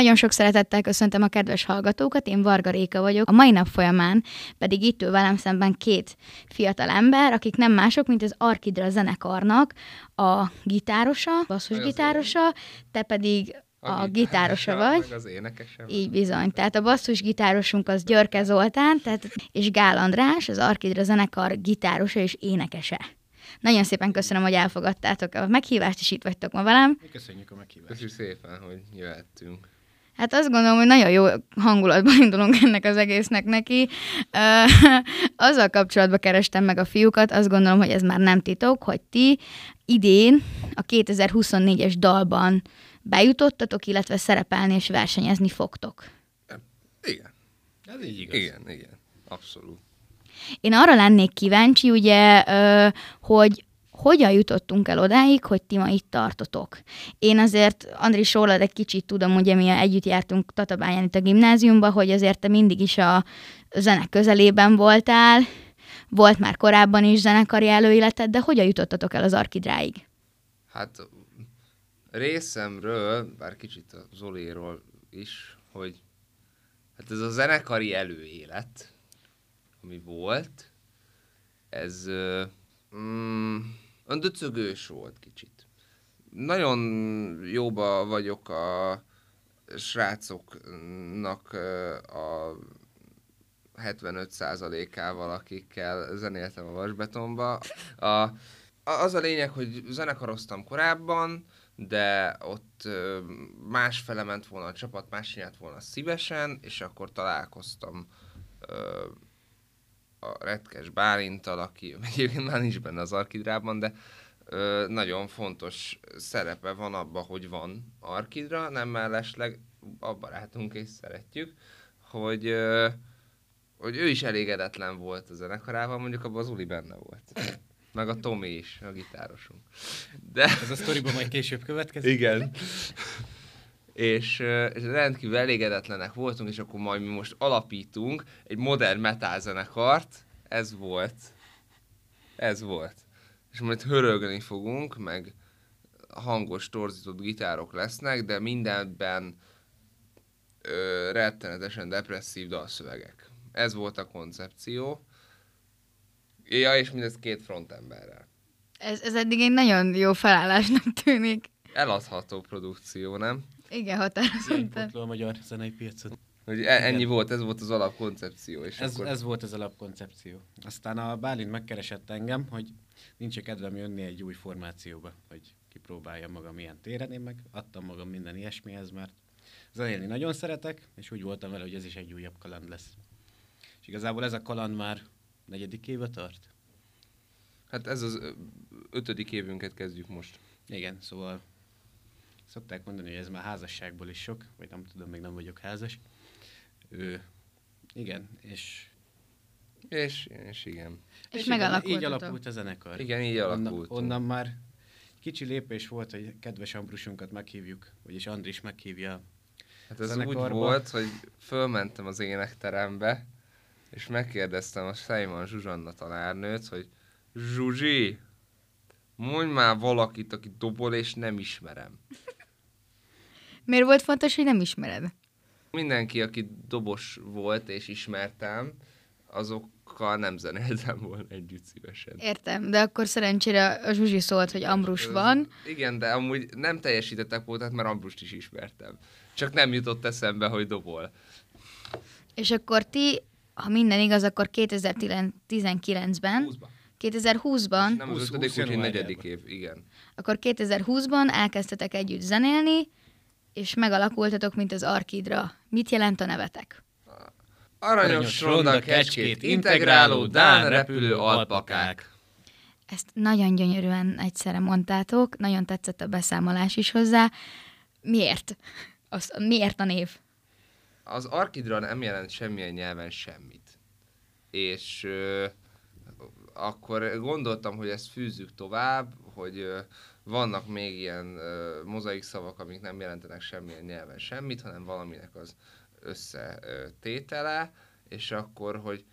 Nagyon sok szeretettel köszöntöm a kedves hallgatókat, én Varga Réka vagyok. A mai nap folyamán pedig itt ül velem szemben két fiatal ember, akik nem mások, mint az Arkidra zenekarnak a gitárosa, basszusgitárosa, te pedig a, a gitárosa vagy. Az énekesem. Így bizony. Tehát a basszusgitárosunk az Györke Zoltán, tehát, és Gál András, az Arkidra zenekar gitárosa és énekese. Nagyon szépen köszönöm, hogy elfogadtátok a meghívást, és itt vagytok ma velem. Mi köszönjük a meghívást. Köszönjük szépen, hogy jöhettünk. Hát azt gondolom, hogy nagyon jó hangulatban indulunk ennek az egésznek neki. Azzal kapcsolatban kerestem meg a fiúkat, azt gondolom, hogy ez már nem titok, hogy ti idén a 2024-es dalban bejutottatok, illetve szerepelni és versenyezni fogtok. Igen. Ez így igaz. Igen, igen. Abszolút. Én arra lennék kíváncsi, ugye, hogy hogyan jutottunk el odáig, hogy ti ma itt tartotok. Én azért, Andris, rólad egy kicsit tudom, ugye mi együtt jártunk Tatabáján itt a gimnáziumba, hogy azért te mindig is a zene közelében voltál, volt már korábban is zenekari előéleted, de hogyan jutottatok el az Arkidráig? Hát részemről, bár kicsit a Zoliról is, hogy hát ez a zenekari előélet, ami volt, ez mm, döcögős volt kicsit. Nagyon jóba vagyok a srácoknak a 75%-ával, akikkel zenéltem a vasbetonba. A, az a lényeg, hogy zenekaroztam korábban, de ott más ment volna a csapat, más csinált volna szívesen, és akkor találkoztam a Retkes Bálintal, aki egyébként már nincs benne az Arkidrában, de ö, nagyon fontos szerepe van abban, hogy van Arkidra, nem mellesleg a barátunk és szeretjük, hogy, ö, hogy ő is elégedetlen volt a zenekarával, mondjuk abban az Uli benne volt. Meg a Tomi is, a gitárosunk. De... Ez a sztoriban majd később következik? Igen és, és rendkívül elégedetlenek voltunk, és akkor majd mi most alapítunk egy modern metal zenekart, ez volt. Ez volt. És majd hörögni fogunk, meg hangos, torzított gitárok lesznek, de mindenben ö, rettenetesen depresszív dalszövegek. Ez volt a koncepció. Ja, és mindez két frontemberrel. Ez, ez eddig egy nagyon jó felállásnak tűnik. Eladható produkció, nem? Igen, határozottan. a magyar zenei piacot. Hogy e- ennyi Igen. volt, ez volt az alapkoncepció. És ez, akkor... ez volt az alapkoncepció. Aztán a Bálint megkeresett engem, hogy nincs -e kedvem jönni egy új formációba, hogy kipróbáljam magam ilyen téren. Én meg adtam magam minden ilyesmihez, mert zenélni nagyon szeretek, és úgy voltam vele, hogy ez is egy újabb kaland lesz. És igazából ez a kaland már negyedik éve tart. Hát ez az ötödik évünket kezdjük most. Igen, szóval Szokták mondani, hogy ez már házasságból is sok, vagy nem tudom, még nem vagyok házas. Ő, igen, és... És, és igen. És, és megalakult. Így alakult a zenekar. Igen, így alakult. Onnan, onnan már kicsi lépés volt, hogy kedves Ambrusunkat meghívjuk, vagyis Andris meghívja Hát ez úgy volt, hogy fölmentem az énekterembe, és megkérdeztem a Sejman Zsuzsanna tanárnőt, hogy Zsuzsi, mondj már valakit, aki dobol, és nem ismerem. Miért volt fontos, hogy nem ismered? Mindenki, aki dobos volt és ismertem, azokkal nem zenéltem volna együtt szívesen. Értem, de akkor szerencsére a Zsuzsi szólt, hogy Ambrus van. Igen, de amúgy nem teljesítettek voltak, mert Ambrust is ismertem. Csak nem jutott eszembe, hogy dobol. És akkor ti, ha minden igaz, akkor 2019-ben 2020-ban. Nem az 5. 20, negyedik év, igen. Akkor 2020-ban elkezdtetek együtt zenélni, és megalakultatok, mint az Arkidra. Mit jelent a nevetek? Aranyos ronda kecskét, integráló, dán repülő alpakák. Ezt nagyon gyönyörűen egyszerre mondtátok, nagyon tetszett a beszámolás is hozzá. Miért? Az, miért a név? Az Arkidra nem jelent semmilyen nyelven semmit. És ö, akkor gondoltam, hogy ezt fűzzük tovább, hogy vannak még ilyen mozaik szavak, amik nem jelentenek semmilyen nyelven semmit, hanem valaminek az összetétele, és akkor, hogy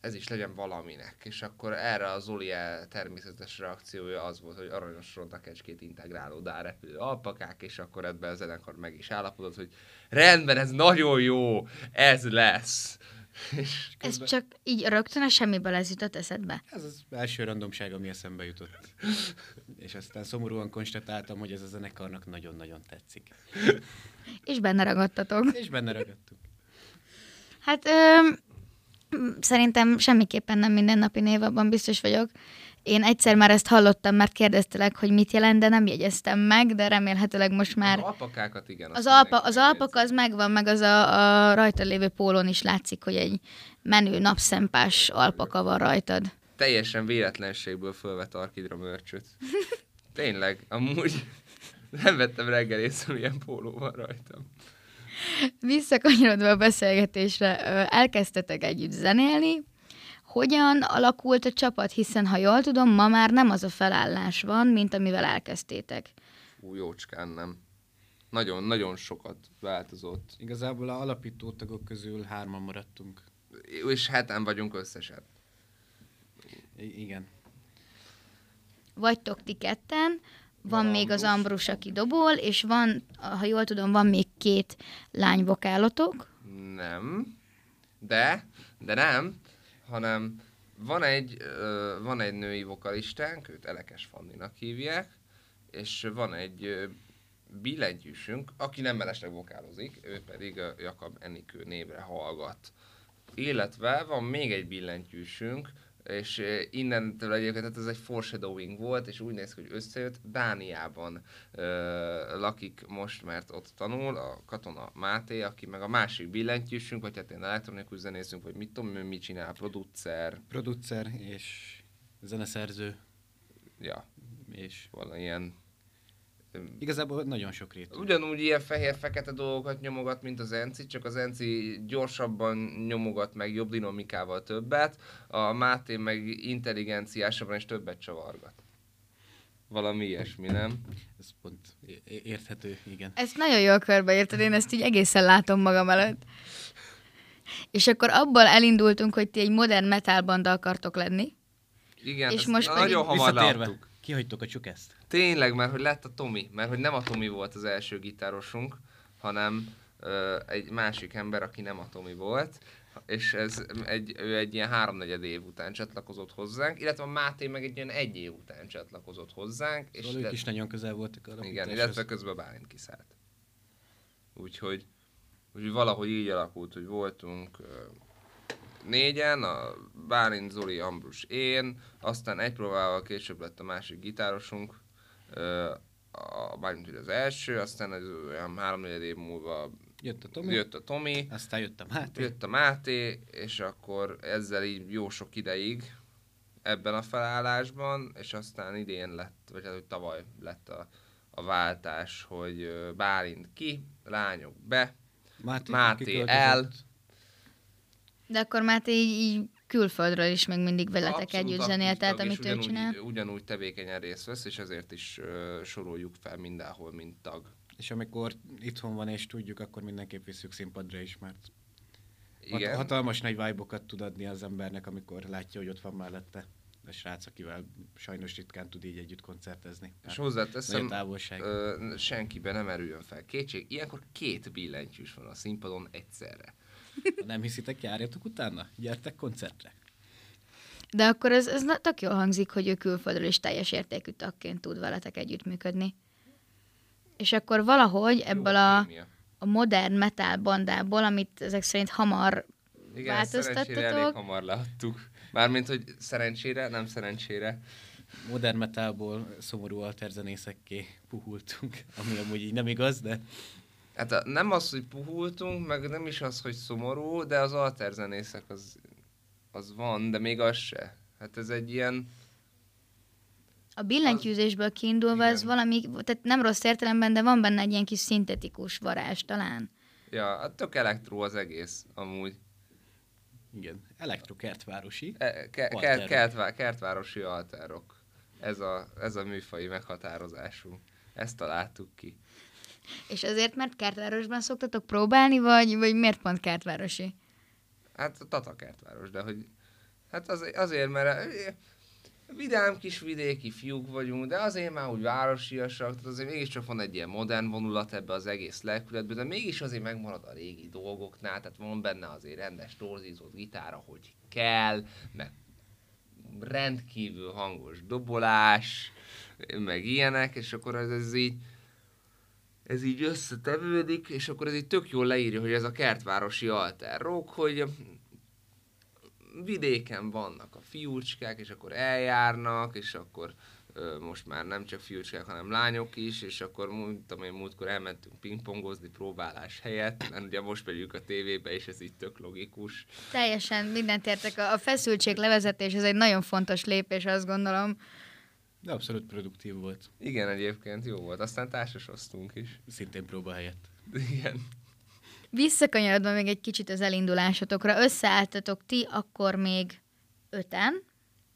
ez is legyen valaminek. És akkor erre az Zoli természetes reakciója az volt, hogy aranyos ronda kecskét integráló repülő alpakák, és akkor ebben a zenekar meg is állapodott, hogy rendben, ez nagyon jó, ez lesz. És Ez csak így rögtön a semmiből ez jutott eszedbe. Ez az első randomság, ami eszembe jutott. És aztán szomorúan konstatáltam, hogy ez a zenekarnak nagyon-nagyon tetszik. És benne ragadtatok. És benne ragadtunk. Hát ö, szerintem semmiképpen nem mindennapi név, abban biztos vagyok. Én egyszer már ezt hallottam, mert kérdeztelek, hogy mit jelent, de nem jegyeztem meg, de remélhetőleg most már... az alpakákat igen. Az, alpa, az alpak megjegyzi. az megvan, meg az a, a rajta lévő pólón is látszik, hogy egy menő napszempás alpaka van rajtad. Teljesen véletlenségből fölvett Arkidra mörcsöt. Tényleg, amúgy nem vettem reggel észre, milyen póló van rajtam. Visszakanyarodva a beszélgetésre, elkezdtetek együtt zenélni. Hogyan alakult a csapat? Hiszen, ha jól tudom, ma már nem az a felállás van, mint amivel elkezdtétek. Fú, jócskán nem. Nagyon, nagyon sokat változott. Igazából a alapító tagok közül hárman maradtunk. És heten vagyunk összesen. I- igen. Vagytok ti ketten, van Van még az Ambrus. Ambrus, aki dobol, és van, ha jól tudom, van még két lányvokálotok. Nem. De, de nem, hanem van egy, van egy női vokalistánk, őt Elekes Fanninak hívják, és van egy billentyűsünk, aki nem mellesleg vokálozik, ő pedig ö, Jakab Enikő névre hallgat. Illetve van még egy billentyűsünk, és innentől egyébként tehát ez egy foreshadowing volt, és úgy néz ki, hogy összejött. Dániában ö, lakik most, mert ott tanul, a katona Máté, aki meg a másik billentyűsünk, vagy hát én elektronikus zenészünk, vagy mit tudom, ő mit csinál, producer, Producer és zeneszerző, ja, és valami ilyen igazából nagyon sok rétű. Ugyanúgy ilyen fehér-fekete dolgokat nyomogat, mint az Enci, csak az Enci gyorsabban nyomogat meg, jobb dinamikával többet, a Máté meg intelligenciásabban és többet csavargat. Valami ilyesmi, nem? Ez pont érthető, igen. Ezt nagyon jól körbeérted, én ezt így egészen látom magam előtt. És akkor abból elindultunk, hogy ti egy modern metal banda akartok lenni. Igen, És ezt most nagyon pedig- hamar láttuk. Kihagytok a csukeszt. Tényleg, mert hogy lett a Tomi, mert hogy nem a Tomi volt az első gitárosunk, hanem ö, egy másik ember, aki nem a Tomi volt, és ez egy, ő egy ilyen háromnegyed év után csatlakozott hozzánk, illetve a Máté meg egy ilyen egy év után csatlakozott hozzánk, és Szóval ők le- is nagyon közel voltak a igen, illetve közben Bálint kiszállt. Úgyhogy, úgyhogy valahogy így alakult, hogy voltunk négyen, a Bálint, Zoli, Ambrus, én, aztán egy próbával később lett a másik gitárosunk, a Bálint ugye az első, aztán ez olyan három év múlva Jött a Tomi, jött a Tomi, aztán jött a Máté. jött a Máté, és akkor ezzel így jó sok ideig ebben a felállásban, és aztán idén lett, vagy hát, hogy tavaly lett a, a váltás, hogy Bálint ki, lányok be, Máté, Máté el. De akkor már ti így, így külföldről is még mindig veletek Abszolút együtt zenél, tehát amit ő ugyanúgy, csinál. Ugyanúgy tevékenyen részt vesz, és ezért is ö, soroljuk fel mindenhol, mint tag. És amikor itthon van és tudjuk, akkor mindenképp visszük színpadra is, mert hat- Igen. hatalmas nagy vibe tud adni az embernek, amikor látja, hogy ott van mellette a srác, akivel sajnos ritkán tud így együtt koncertezni. És hozzáteszem, távolság. ö, senkiben nem erüljön fel kétség. Ilyenkor két billentyűs van a színpadon egyszerre. Ha nem hiszitek, járjatok utána, gyertek koncertre. De akkor ez, ez tök jól hangzik, hogy ő külföldről is teljes értékű tagként tud veletek együttműködni. És akkor valahogy ebből a, a modern metal bandából, amit ezek szerint hamar Igen, ezt szerencsére elég változtattatok. hamar leadtuk. Mármint, hogy szerencsére, nem szerencsére. Modern metalból szomorú alterzenészekké puhultunk, ami amúgy így nem igaz, de Hát a, nem az, hogy puhultunk, meg nem is az, hogy szomorú, de az alterzenészek az, az van, de még az se. Hát ez egy ilyen... A billentyűzésből kiindulva ez Igen. valami, tehát nem rossz értelemben, de van benne egy ilyen kis szintetikus varázs talán. Ja, hát tök elektró az egész, amúgy. igen, elektrokertvárosi. E, ke, kert, kertvá, kertvárosi alterok. Ez a, ez a műfai meghatározásunk. Ezt találtuk ki. És azért, mert kertvárosban szoktatok próbálni, vagy, vagy miért pont kertvárosi? Hát a Tata kertváros, de hogy Hát az, azért, mert vidám kis vidéki fiúk vagyunk, de azért már úgy városiasak, tehát azért mégiscsak van egy ilyen modern vonulat ebbe az egész lelkületbe, de mégis azért megmarad a régi dolgoknál, tehát van benne azért rendes torzízott gitára, hogy kell, meg rendkívül hangos dobolás, meg ilyenek, és akkor ez, ez így ez így összetevődik, és akkor ez így tök jól leírja, hogy ez a kertvárosi alter rock, hogy vidéken vannak a fiúcskák, és akkor eljárnak, és akkor most már nem csak fiúcskák, hanem lányok is, és akkor mondtam én múltkor elmentünk pingpongozni próbálás helyett, mert ugye most megyünk a tévébe, és ez így tök logikus. Teljesen mindent értek. A feszültség levezetés, ez egy nagyon fontos lépés, azt gondolom. De abszolút produktív volt. Igen, egyébként jó volt. Aztán társasoztunk is. Szintén próba helyett. Igen. Visszakanyarodva még egy kicsit az elindulásotokra, összeálltatok ti akkor még öten,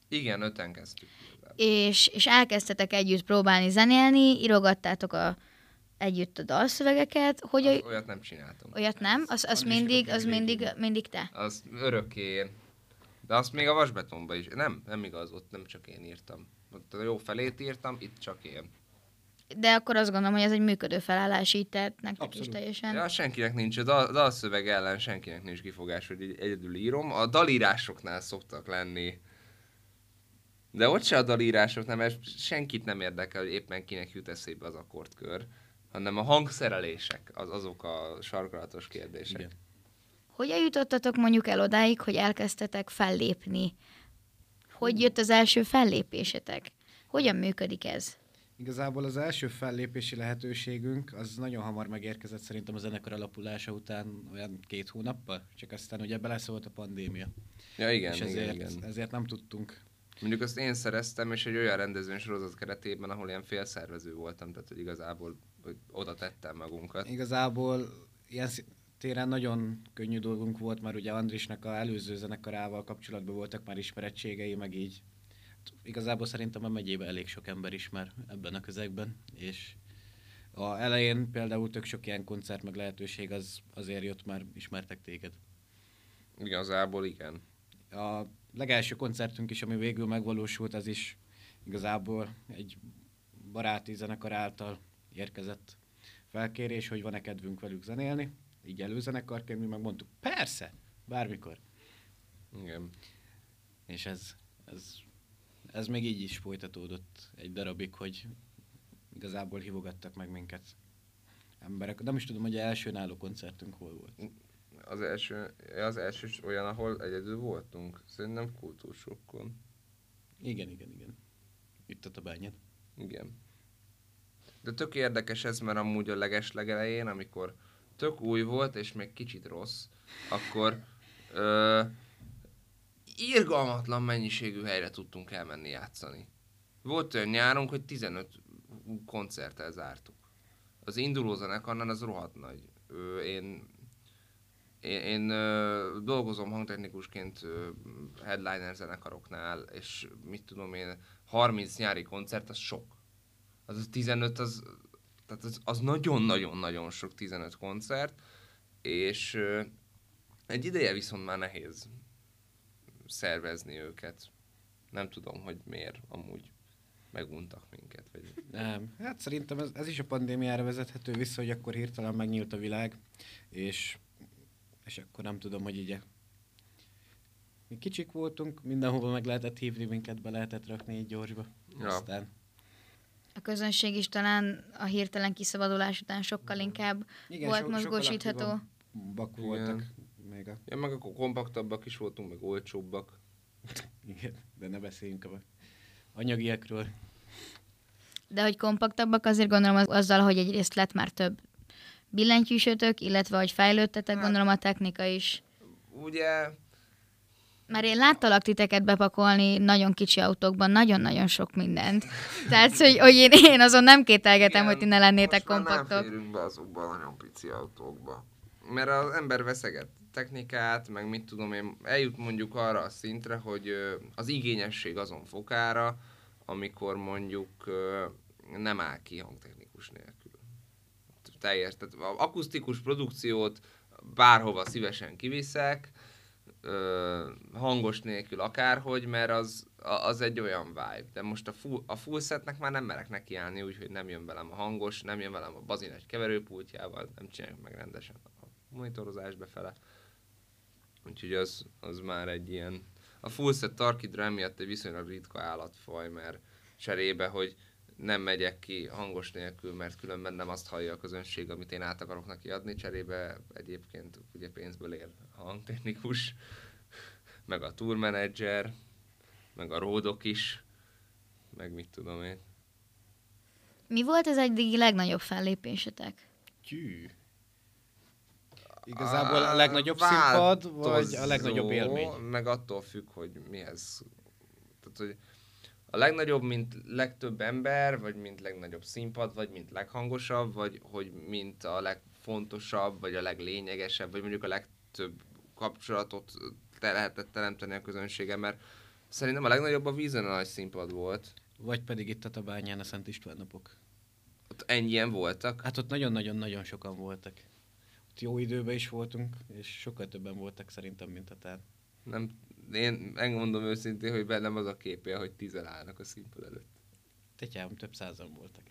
Igen, öten kezdtük. és, és elkezdtetek együtt próbálni zenélni, írogattátok a, együtt a dalszövegeket, hogy Az, a, olyat nem csináltunk. olyat nem, az, az Andris mindig, az mindig, mindig te. Az örökké én. De azt még a vasbetonba is. Nem, nem igaz, ott nem csak én írtam. Ott a jó felét írtam, itt csak én. De akkor azt gondolom, hogy ez egy működő felállás így, tehát nektek Abszolút. is teljesen. Ja, senkinek nincs, a dal, dalszöveg ellen senkinek nincs kifogás, hogy így egyedül írom. A dalírásoknál szoktak lenni. De ott se a dalírásoknál, mert senkit nem érdekel, hogy éppen kinek jut eszébe az akkordkör, hanem a hangszerelések, az, azok a sarkalatos kérdések. Igen. Hogyan jutottatok mondjuk el odáig, hogy elkezdtetek fellépni? Hogy jött az első fellépésetek? Hogyan működik ez? Igazából az első fellépési lehetőségünk az nagyon hamar megérkezett szerintem a zenekar alapulása után olyan két hónappal, csak aztán ugye beleszólt a pandémia. Ja, igen, és igen, ezért, igen. ezért nem tudtunk. Mondjuk azt én szereztem, és egy olyan rendezvény sorozat keretében, ahol ilyen félszervező voltam, tehát hogy igazából hogy oda tettem magunkat. Igazából ilyen téren nagyon könnyű dolgunk volt, mert ugye Andrisnak a előző zenekarával kapcsolatban voltak már ismerettségei, meg így. Hát Igazából szerintem a megyében elég sok ember ismer ebben a közegben, és a elején például tök sok ilyen koncert meg lehetőség az azért jött, már ismertek téged. Igazából igen. A legelső koncertünk is, ami végül megvalósult, az is igazából egy baráti zenekar által érkezett felkérés, hogy van-e kedvünk velük zenélni. Így előzenekarként mi megmondtuk, persze, bármikor. Igen. És ez, ez, ez még így is folytatódott egy darabig, hogy igazából hívogattak meg minket emberek. Nem is tudom, hogy az első náló koncertünk hol volt. Az első, az első olyan, ahol egyedül voltunk. Szerintem kultúrsokkon. Igen, igen, igen. Itt a bányán. Igen. De tök érdekes ez, mert amúgy a leges legelején, amikor tök új volt, és még kicsit rossz, akkor ö, irgalmatlan mennyiségű helyre tudtunk elmenni játszani. Volt olyan nyárunk, hogy 15 koncerttel zártuk. Az induló zenekarnál az rohadt nagy. Ö, én én, én ö, dolgozom hangtechnikusként ö, headliner zenekaroknál, és mit tudom én, 30 nyári koncert, az sok. Az a 15, az, tehát az, az nagyon-nagyon-nagyon sok 15 koncert, és egy ideje viszont már nehéz szervezni őket. Nem tudom, hogy miért amúgy meguntak minket. Vagy... Nem, hát szerintem ez, ez is a pandémiára vezethető vissza, hogy akkor hirtelen megnyílt a világ, és, és akkor nem tudom, hogy így mi kicsik voltunk, mindenhova meg lehetett hívni minket, be lehetett rakni így gyorsba. Ja. Aztán A közönség is talán a hirtelen kiszabadulás után sokkal inkább volt so- mozgósítható. Igen. voltak. Még a, Ja, meg akkor kompaktabbak is voltunk, meg olcsóbbak. igen, de ne beszéljünk a anyagiakról. De hogy kompaktabbak, azért gondolom az, azzal, hogy egyrészt lett már több billentyűsötök, illetve hogy fejlődtetek, Hát- gondolom a technika is. Ugye, Mert én láttalak titeket bepakolni nagyon kicsi autókban, nagyon-nagyon sok mindent. Tehát, hogy, hogy én, én azon nem kételgetem, hogy ti ne lennétek most már nem kompaktok. férünk be azokba a nagyon pici autókba. Mert az ember veszeget technikát, meg mit tudom én, eljut mondjuk arra a szintre, hogy az igényesség azon fokára, amikor mondjuk nem áll ki hangtechnikus nélkül. Teljes, tehát akusztikus produkciót bárhova szívesen kiviszek, ö, hangos nélkül akárhogy, mert az, az egy olyan vibe. De most a full, a full setnek már nem merek nekiállni, úgyhogy nem jön velem a hangos, nem jön velem a bazin egy keverőpultjával, nem csináljuk meg rendesen a monitorozás befele. Úgyhogy az, az már egy ilyen... A full set Tarkidra miatt egy viszonylag ritka állatfaj, mert cserébe, hogy nem megyek ki hangos nélkül, mert különben nem azt hallja a közönség, amit én át akarok neki adni. Cserébe egyébként ugye pénzből él a hangtechnikus, meg a tour manager, meg a ródok is, meg mit tudom én. Mi volt az egyik legnagyobb fellépésetek? Tyű. Igazából a legnagyobb színpad, vagy a legnagyobb élmény? Meg attól függ, hogy mihez. Tehát, hogy a legnagyobb, mint legtöbb ember, vagy mint legnagyobb színpad, vagy mint leghangosabb, vagy hogy mint a legfontosabb, vagy a leglényegesebb, vagy mondjuk a legtöbb kapcsolatot te lehetett teremteni a közönséggel, mert szerintem a legnagyobb a vízen a nagy színpad volt. Vagy pedig itt a Tabányán a Szent István napok. Ott ennyien voltak? Hát ott nagyon-nagyon-nagyon sokan voltak. Ott jó időben is voltunk, és sokkal többen voltak szerintem, mint a tán. Nem, én megmondom őszintén, hogy bennem az a képje, hogy tizen állnak a színpad előtt. Tetyám, több százan voltak.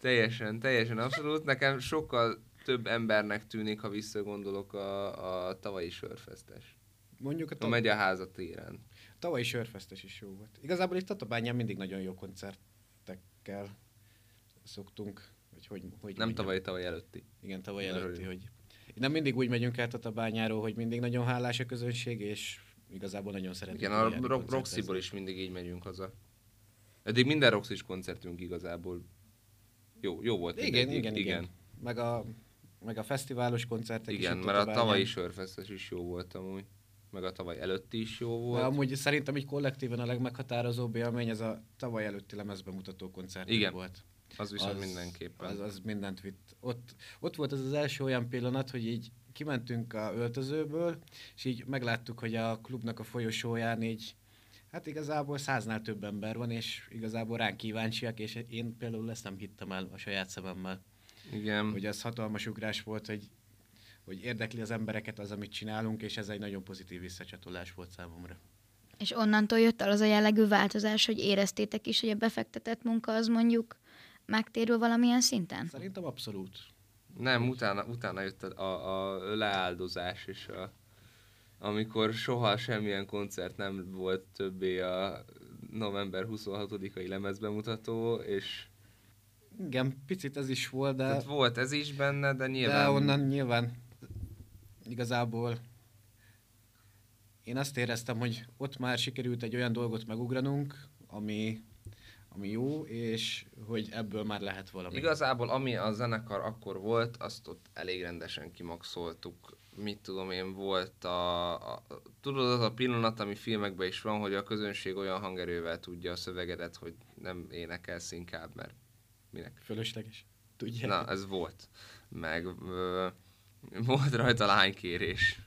Teljesen, teljesen abszolút. Nekem sokkal több embernek tűnik, ha visszagondolok a, a tavalyi sörfesztes. Mondjuk a, tav- a megyeháza téren. A tavalyi sörfesztes is jó volt. Igazából itt Tatabányán mindig nagyon jó koncertekkel szoktunk. Vagy hogy, hogy Nem tavalyi, tavaly előtti. Igen, tavaly előtti, hogy nem mindig úgy megyünk el Tatabányáról, hogy mindig nagyon hálás a közönség, és igazából nagyon szeretünk. Igen, a ro- Roxyból is mindig így megyünk haza. Eddig minden Roxys koncertünk igazából jó, jó volt. Igen, igen, igen, igen. Meg a, meg a fesztiválos koncertek Igen, is mert a tavalyi sörfesztes is jó volt amúgy. Meg a tavaly előtti is jó volt. De amúgy szerintem egy kollektíven a legmeghatározóbb élmény ez a tavaly előtti lemezbemutató koncert igen. volt. Az viszont az, mindenképpen. Az, az mindent vitt. Ott, ott volt az az első olyan pillanat, hogy így kimentünk a öltözőből, és így megláttuk, hogy a klubnak a folyosóján így Hát igazából száznál több ember van, és igazából ránk kíváncsiak, és én például ezt nem hittem el a saját szememmel. Igen. Hogy az hatalmas ugrás volt, hogy, hogy érdekli az embereket az, amit csinálunk, és ez egy nagyon pozitív visszacsatolás volt számomra. És onnantól jött el az a jellegű változás, hogy éreztétek is, hogy a befektetett munka az mondjuk megtérül valamilyen szinten? Szerintem abszolút. Nem, utána, utána jött a, a, a leáldozás, és a, amikor soha semmilyen koncert nem volt többé a november 26-ai lemezbemutató, és igen, picit ez is volt, de... Tehát volt ez is benne, de nyilván... De onnan nyilván igazából én azt éreztem, hogy ott már sikerült egy olyan dolgot megugranunk, ami ami jó, és hogy ebből már lehet valami. Igazából ami a zenekar akkor volt, azt ott elég rendesen kimaxoltuk. Mit tudom én, volt a, a tudod az a pillanat, ami filmekben is van, hogy a közönség olyan hangerővel tudja a szövegedet, hogy nem énekelsz inkább, mert minek? Fölösleges. Tudja. Na, ez volt. Meg ö, volt rajta lánykérés.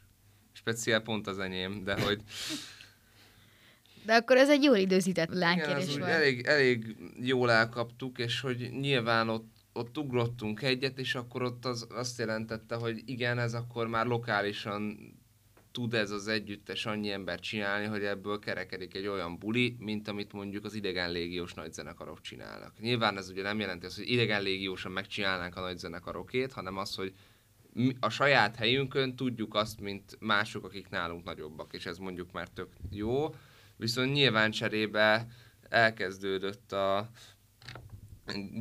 Speciál pont az enyém, de hogy de akkor ez egy jól időzített lánykérés Igen, volt. Elég, elég jól elkaptuk, és hogy nyilván ott, ott ugrottunk egyet, és akkor ott az azt jelentette, hogy igen, ez akkor már lokálisan tud ez az együttes annyi ember csinálni, hogy ebből kerekedik egy olyan buli, mint amit mondjuk az idegen légiós nagyzenekarok csinálnak. Nyilván ez ugye nem jelenti azt, hogy idegen légiósan megcsinálnánk a nagyzenekarokét, hanem az, hogy a saját helyünkön tudjuk azt, mint mások, akik nálunk nagyobbak, és ez mondjuk már tök jó Viszont nyilván cserébe elkezdődött a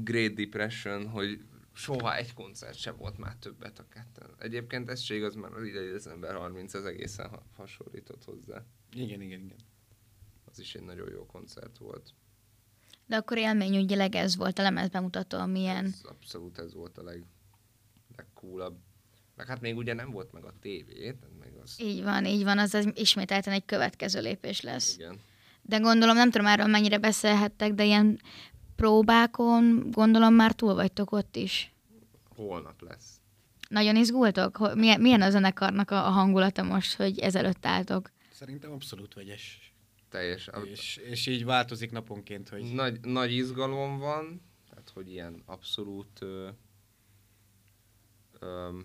Great Depression, hogy soha egy koncert se volt már többet a ketten. Egyébként ez se igaz, mert az idei december 30 ez egészen hasonlított hozzá. Igen, igen, igen. Az is egy nagyon jó koncert volt. De akkor élményügyileg ez volt a lemez bemutató, amilyen... Ez, abszolút ez volt a leg, legcoolabb. Meg hát még ugye nem volt meg a tévé, meg az... Így van, így van, az, az ismételten egy következő lépés lesz. Igen. De gondolom, nem tudom erről mennyire beszélhettek, de ilyen próbákon gondolom már túl vagytok ott is. Holnap lesz. Nagyon izgultok? Milyen, milyen a zenekarnak a, hangulata most, hogy ezelőtt álltok? Szerintem abszolút vegyes. Teljes. És, és így változik naponként, hogy... Nagy, nagy izgalom van, tehát hogy ilyen abszolút ö, ö,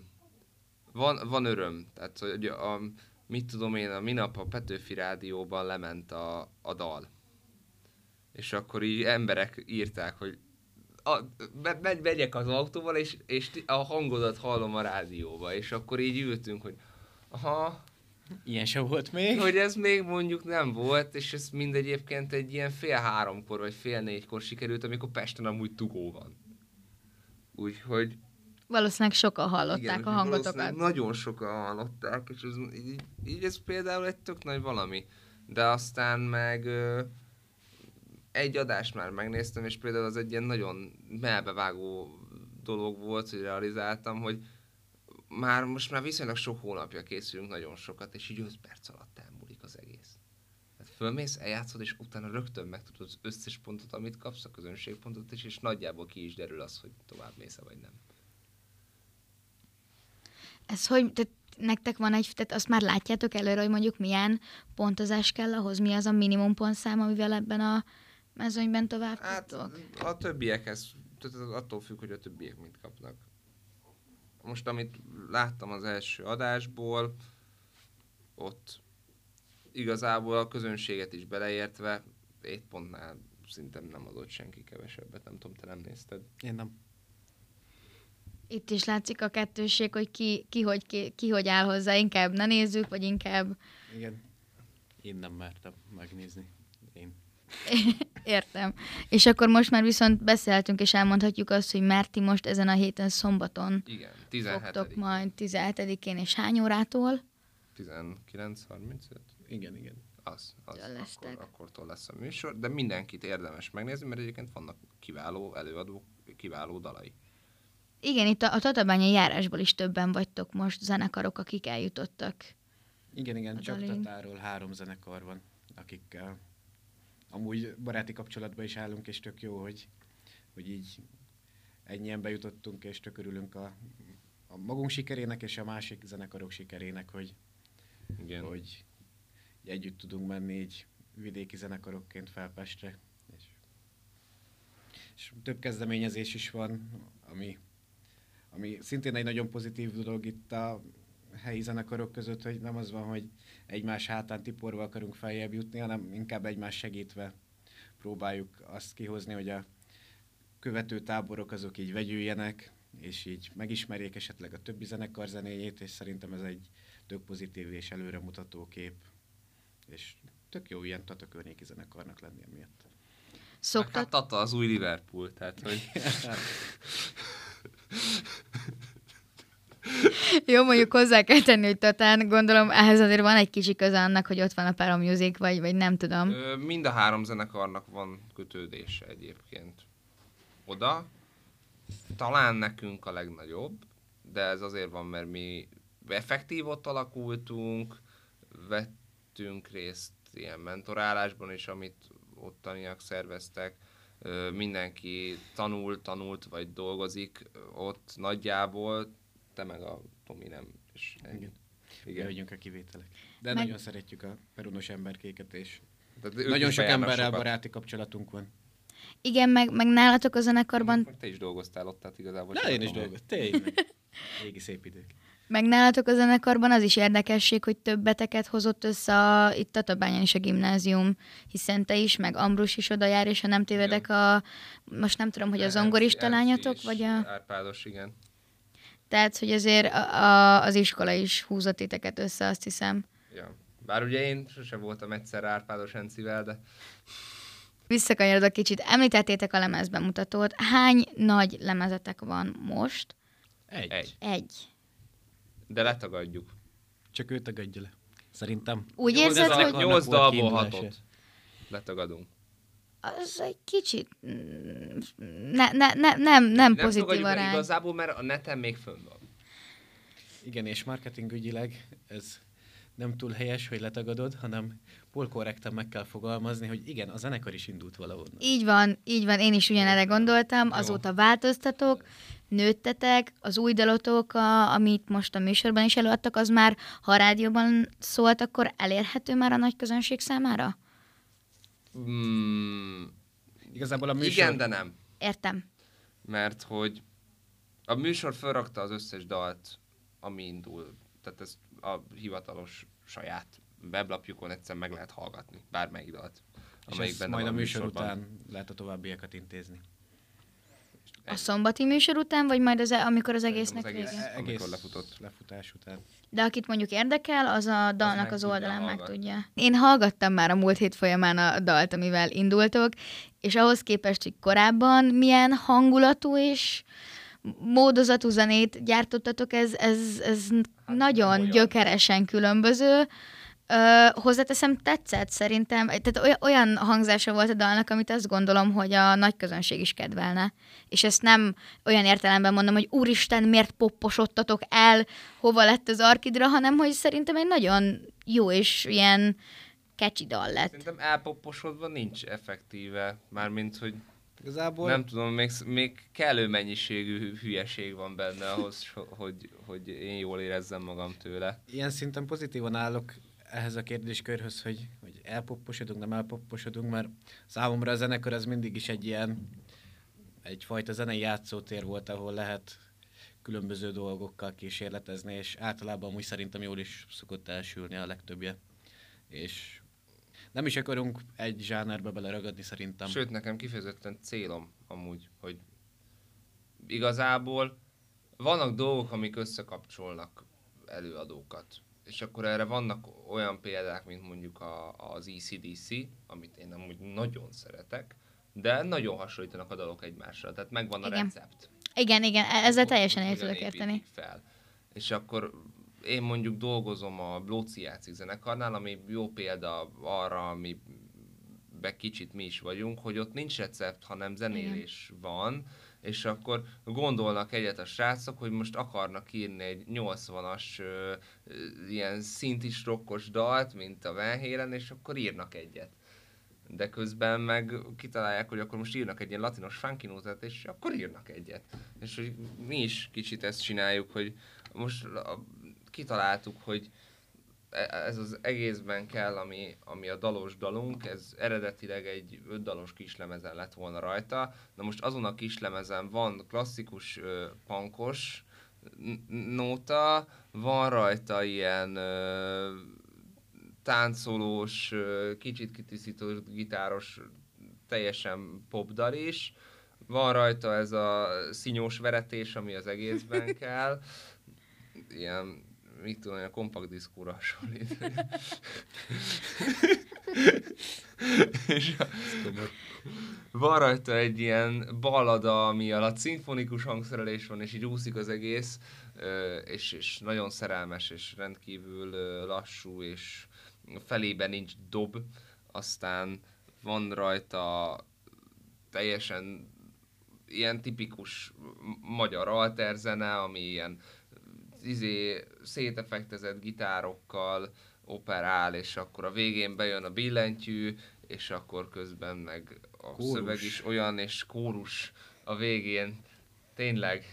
van, van öröm. Tehát hogy a, mit tudom én, a minap a Petőfi Rádióban lement a, a dal. És akkor így emberek írták, hogy a, me, me, megyek az autóval, és, és a hangodat hallom a rádióba, és akkor így ültünk, hogy aha, Ilyen se volt még. hogy ez még mondjuk nem volt, és ez mind egyébként egy ilyen fél háromkor, vagy fél négykor sikerült, amikor Pesten amúgy dugó van. Úgyhogy Valószínűleg sokan hallották igen, a hangotokat. Nagyon sokan hallották, és ez, így, így ez például egy tök nagy valami. De aztán meg ö, egy adást már megnéztem, és például az egy ilyen nagyon melbevágó dolog volt, hogy realizáltam, hogy már most már viszonylag sok hónapja készülünk nagyon sokat, és így 5 perc alatt elmúlik az egész. Tehát fölmész, eljátszod, és utána rögtön megtudod az összes pontot, amit kapsz, a közönségpontot is, és nagyjából ki is derül az, hogy tovább mész vagy nem. Ez hogy, tehát nektek van egy, tehát azt már látjátok előre, hogy mondjuk milyen pontozás kell ahhoz, mi az a minimum pontszám, amivel ebben a mezőnyben tovább Hát tudtok? a többiekhez, tehát attól függ, hogy a többiek mit kapnak. Most, amit láttam az első adásból, ott igazából a közönséget is beleértve, 7 pontnál szinte nem adott senki kevesebbet, nem tudom, te nem nézted. Én nem. Itt is látszik a kettőség, hogy ki, ki, hogy, ki, ki hogy áll hozzá, inkább ne nézzük, vagy inkább Igen. Én nem mertem megnézni. Én. értem. És akkor most már viszont beszéltünk, és elmondhatjuk azt, hogy Merti most ezen a héten szombaton Igen, fogtok 17 majd 17-én, és hány órától? 19.35? Igen, igen. Az, az akkor, akkortól lesz a műsor, de mindenkit érdemes megnézni, mert egyébként vannak kiváló előadók, kiváló dalai. Igen, itt a, a Tatabányai járásból is többen vagytok most zenekarok, akik eljutottak. Igen, igen, A csak dalink. Tatáról három zenekar van, akikkel amúgy baráti kapcsolatban is állunk, és tök jó, hogy, hogy így ennyien bejutottunk, és tök örülünk a, a magunk sikerének, és a másik zenekarok sikerének, hogy, Igen. hogy együtt tudunk menni így vidéki zenekarokként fel Pestre. És, és több kezdeményezés is van, ami, ami szintén egy nagyon pozitív dolog itt a helyi zenekarok között, hogy nem az van, hogy egymás hátán tiporva akarunk feljebb jutni, hanem inkább egymás segítve próbáljuk azt kihozni, hogy a követő táborok azok így vegyüljenek, és így megismerjék esetleg a többi zenekar zenéjét, és szerintem ez egy tök pozitív és előremutató kép. És tök jó ilyen Tata környéki zenekarnak lenni emiatt. Hát Szoktat, Tata az új Liverpool, tehát hogy jó, mondjuk hozzá kell tenni, hogy Tatán, gondolom ehhez azért van egy kicsi köze annak, hogy ott van a Paramusic, vagy, vagy nem tudom. Mind a három zenekarnak van kötődése egyébként oda. Talán nekünk a legnagyobb, de ez azért van, mert mi effektív ott alakultunk, vettünk részt ilyen mentorálásban is, amit ottaniak szerveztek. Mindenki tanul, tanult vagy dolgozik ott nagyjából, te meg a Tomi nem. És ennyi. Igen. Mi Igen. vagyunk a kivételek. De Meg- nagyon szeretjük a perunos emberkéket, és Tehát nagyon sok emberrel sokat. baráti kapcsolatunk van. Igen, meg, meg nálatok a zenekarban, te is dolgoztál ott, tehát igazából. Na, én is dolgoztam. Tényleg. Régi szép idők. Meg nálatok a zenekarban az is érdekesség, hogy többeteket hozott össze a, itt Tatabányán is a gimnázium, hiszen te is, meg Ambrus is oda jár, és ha nem tévedek a, most nem tudom, hogy a Elci- zongorista lányatok, is, vagy a... Árpádos, igen. Tehát, hogy azért a, a, az iskola is húzott titeket össze, azt hiszem. Ja. Bár ugye én sose voltam egyszer Árpádos Encivel, de Visszakanyarodok kicsit. Említettétek a lemezbemutatót. Hány nagy lemezetek van most? Egy. egy. Egy. De letagadjuk. Csak ő tagadja le. Szerintem. Úgy Nyolc érzed, hogy Annak Nyolc volt dalból kiindulása. hatot. Letagadunk. az egy kicsit mm, ne, ne, ne, nem, nem pozitív arány. Igazából, mert a neten még fönn van. Igen, és marketingügyileg ez nem túl helyes, hogy letagadod, hanem polkorrektan meg kell fogalmazni, hogy igen, a zenekar is indult valahonnan. Így van, így van, én is ugyanerre gondoltam, azóta változtatok, nőttetek, az új dalotok, a, amit most a műsorban is előadtak, az már, ha a rádióban szólt, akkor elérhető már a nagy közönség számára? Mm, Igazából a műsor... igen, de nem. Értem. Mert hogy a műsor felrakta az összes dalt, ami indul. Tehát ez a hivatalos saját weblapjukon egyszer meg lehet hallgatni, bármelyik dalt. És ezt majd a műsor után lehet a továbbiakat intézni. A szombati műsor után, vagy majd az, e- amikor az egésznek az egész, vége? Egész amikor lefutott. lefutás után. De akit mondjuk érdekel, az a dalnak az tudja oldalán meg tudja. Én hallgattam már a múlt hét folyamán a dalt, amivel indultok, és ahhoz képest, hogy korábban milyen hangulatú és módozatú zenét gyártottatok, ez, ez, ez nagyon Hát, olyan. gyökeresen különböző. Ö, hozzáteszem, tetszett szerintem, tehát oly- olyan hangzása volt a dalnak, amit azt gondolom, hogy a nagy közönség is kedvelne. És ezt nem olyan értelemben mondom, hogy úristen, miért popposodtatok el, hova lett az Arkidra, hanem hogy szerintem egy nagyon jó és ilyen catchy dal lett. Szerintem elpopposodva nincs effektíve, mármint, hogy Igazából nem tudom, még, még kellő mennyiségű hülyeség van benne ahhoz, hogy, hogy én jól érezzem magam tőle. ilyen szinten pozitívan állok ehhez a kérdéskörhöz, hogy, hogy elpopposodunk, nem elpopposodunk, mert számomra a zenekar az mindig is egy ilyen egyfajta zenei játszótér volt, ahol lehet különböző dolgokkal kísérletezni, és általában úgy szerintem jól is szokott elsülni a legtöbbje. És nem is akarunk egy zsánerbe beleragadni szerintem. Sőt, nekem kifejezetten célom amúgy, hogy igazából vannak dolgok, amik összekapcsolnak előadókat. És akkor erre vannak olyan példák, mint mondjuk a, az ECDC, amit én amúgy nagyon szeretek, de nagyon hasonlítanak a dalok egymásra, tehát megvan a Igen. recept. Igen, igen, e- ezzel teljesen el tudok érteni. Fel. És akkor én mondjuk dolgozom a Blóci játszik zenekarnál, ami jó példa arra, ami be kicsit mi is vagyunk, hogy ott nincs recept, hanem zenélés van, és akkor gondolnak egyet a srácok, hogy most akarnak írni egy 80-as ö, ö, ilyen szintis rokkos dalt, mint a Van Halen, és akkor írnak egyet. De közben meg kitalálják, hogy akkor most írnak egy ilyen latinos funky nótát, és akkor írnak egyet. És hogy mi is kicsit ezt csináljuk, hogy most a, kitaláltuk, hogy e- ez az egészben kell, ami, ami a dalos dalunk, ez eredetileg egy öt dalos kislemezen lett volna rajta, de most azon a kislemezen van klasszikus ö, pankos nóta, van rajta ilyen ö, táncolós, ö, kicsit kitisztítós, gitáros, teljesen popdal is, van rajta ez a szinyós veretés, ami az egészben kell, ilyen mit tudom, a kompakt diszkóra hasonlít. és a, van rajta egy ilyen ballada, ami alatt szimfonikus hangszerelés van, és így úszik az egész, és, és nagyon szerelmes, és rendkívül lassú, és felében nincs dob, aztán van rajta teljesen ilyen tipikus magyar alterzene, ami ilyen izé, szétefektezett gitárokkal operál, és akkor a végén bejön a billentyű, és akkor közben meg a Kórus. szöveg is olyan, és kórus a végén. Tényleg,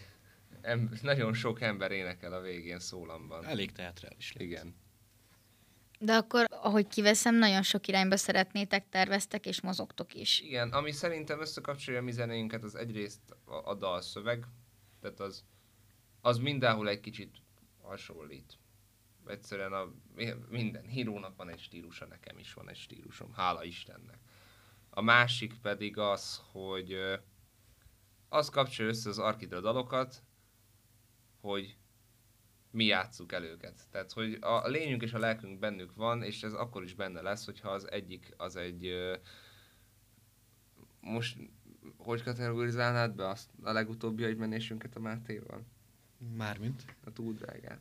em, nagyon sok ember énekel a végén szólamban. Elég teatrális lett. Igen. De akkor, ahogy kiveszem, nagyon sok irányba szeretnétek, terveztek és mozogtok is. Igen, ami szerintem összekapcsolja a mi zenénket, az egyrészt a, a dalszöveg, tehát az, az mindenhol egy kicsit hasonlít. Egyszerűen a, minden hírónak van egy stílusa, nekem is van egy stílusom, hála Istennek. A másik pedig az, hogy az kapcsolja össze az Arkidra dalokat, hogy mi játsszuk el őket. Tehát, hogy a lényünk és a lelkünk bennük van, és ez akkor is benne lesz, hogyha az egyik az egy most hogy kategorizálnád be azt a legutóbbi egymenésünket a Mátéval? Mármint? A túl drágán.